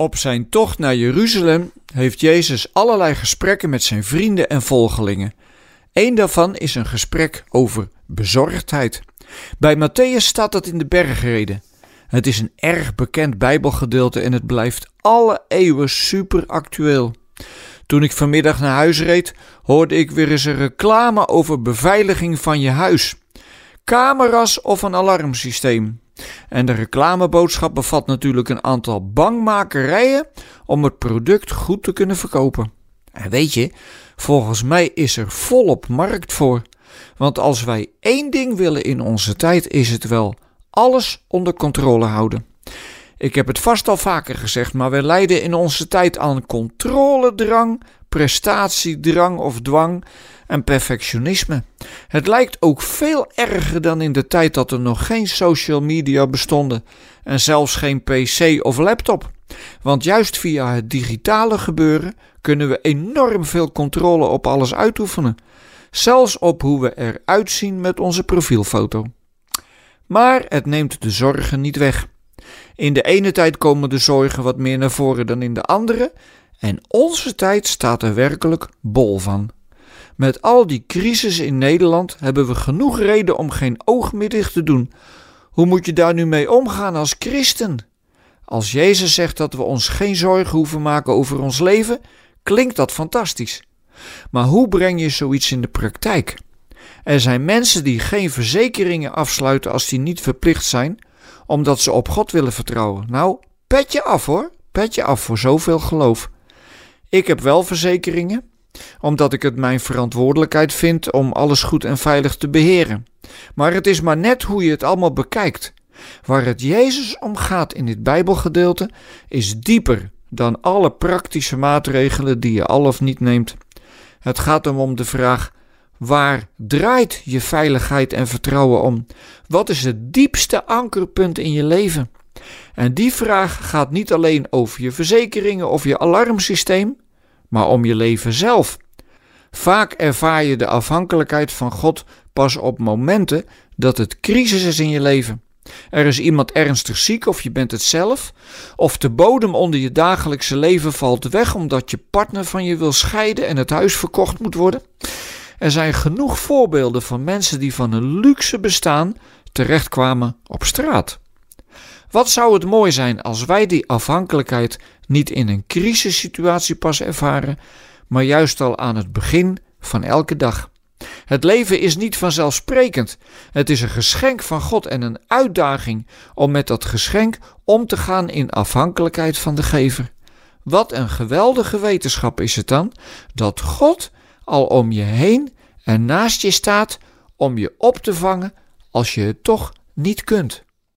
Op zijn tocht naar Jeruzalem heeft Jezus allerlei gesprekken met zijn vrienden en volgelingen. Eén daarvan is een gesprek over bezorgdheid. Bij Matthäus staat dat in de bergreden. Het is een erg bekend Bijbelgedeelte en het blijft alle eeuwen super actueel. Toen ik vanmiddag naar huis reed, hoorde ik weer eens een reclame over beveiliging van je huis. Camera's of een alarmsysteem. En de reclameboodschap bevat natuurlijk een aantal bangmakerijen om het product goed te kunnen verkopen. En weet je, volgens mij is er volop markt voor. Want als wij één ding willen in onze tijd, is het wel alles onder controle houden. Ik heb het vast al vaker gezegd, maar we lijden in onze tijd aan controledrang, prestatiedrang of dwang en perfectionisme. Het lijkt ook veel erger dan in de tijd dat er nog geen social media bestonden en zelfs geen PC of laptop. Want juist via het digitale gebeuren kunnen we enorm veel controle op alles uitoefenen, zelfs op hoe we eruit zien met onze profielfoto. Maar het neemt de zorgen niet weg. In de ene tijd komen de zorgen wat meer naar voren dan in de andere, en onze tijd staat er werkelijk bol van. Met al die crisis in Nederland hebben we genoeg reden om geen oog meer dicht te doen. Hoe moet je daar nu mee omgaan als christen? Als Jezus zegt dat we ons geen zorgen hoeven maken over ons leven, klinkt dat fantastisch. Maar hoe breng je zoiets in de praktijk? Er zijn mensen die geen verzekeringen afsluiten als die niet verplicht zijn, omdat ze op God willen vertrouwen. Nou, pet je af hoor, pet je af voor zoveel geloof. Ik heb wel verzekeringen, omdat ik het mijn verantwoordelijkheid vind om alles goed en veilig te beheren. Maar het is maar net hoe je het allemaal bekijkt. Waar het Jezus om gaat in dit Bijbelgedeelte is dieper dan alle praktische maatregelen die je al of niet neemt. Het gaat hem om de vraag: waar draait je veiligheid en vertrouwen om? Wat is het diepste ankerpunt in je leven? En die vraag gaat niet alleen over je verzekeringen of je alarmsysteem, maar om je leven zelf. Vaak ervaar je de afhankelijkheid van God pas op momenten dat het crisis is in je leven. Er is iemand ernstig ziek of je bent het zelf, of de bodem onder je dagelijkse leven valt weg omdat je partner van je wil scheiden en het huis verkocht moet worden. Er zijn genoeg voorbeelden van mensen die van een luxe bestaan terechtkwamen op straat. Wat zou het mooi zijn als wij die afhankelijkheid niet in een crisissituatie pas ervaren, maar juist al aan het begin van elke dag. Het leven is niet vanzelfsprekend. Het is een geschenk van God en een uitdaging om met dat geschenk om te gaan in afhankelijkheid van de gever. Wat een geweldige wetenschap is het dan dat God al om je heen en naast je staat om je op te vangen als je het toch niet kunt.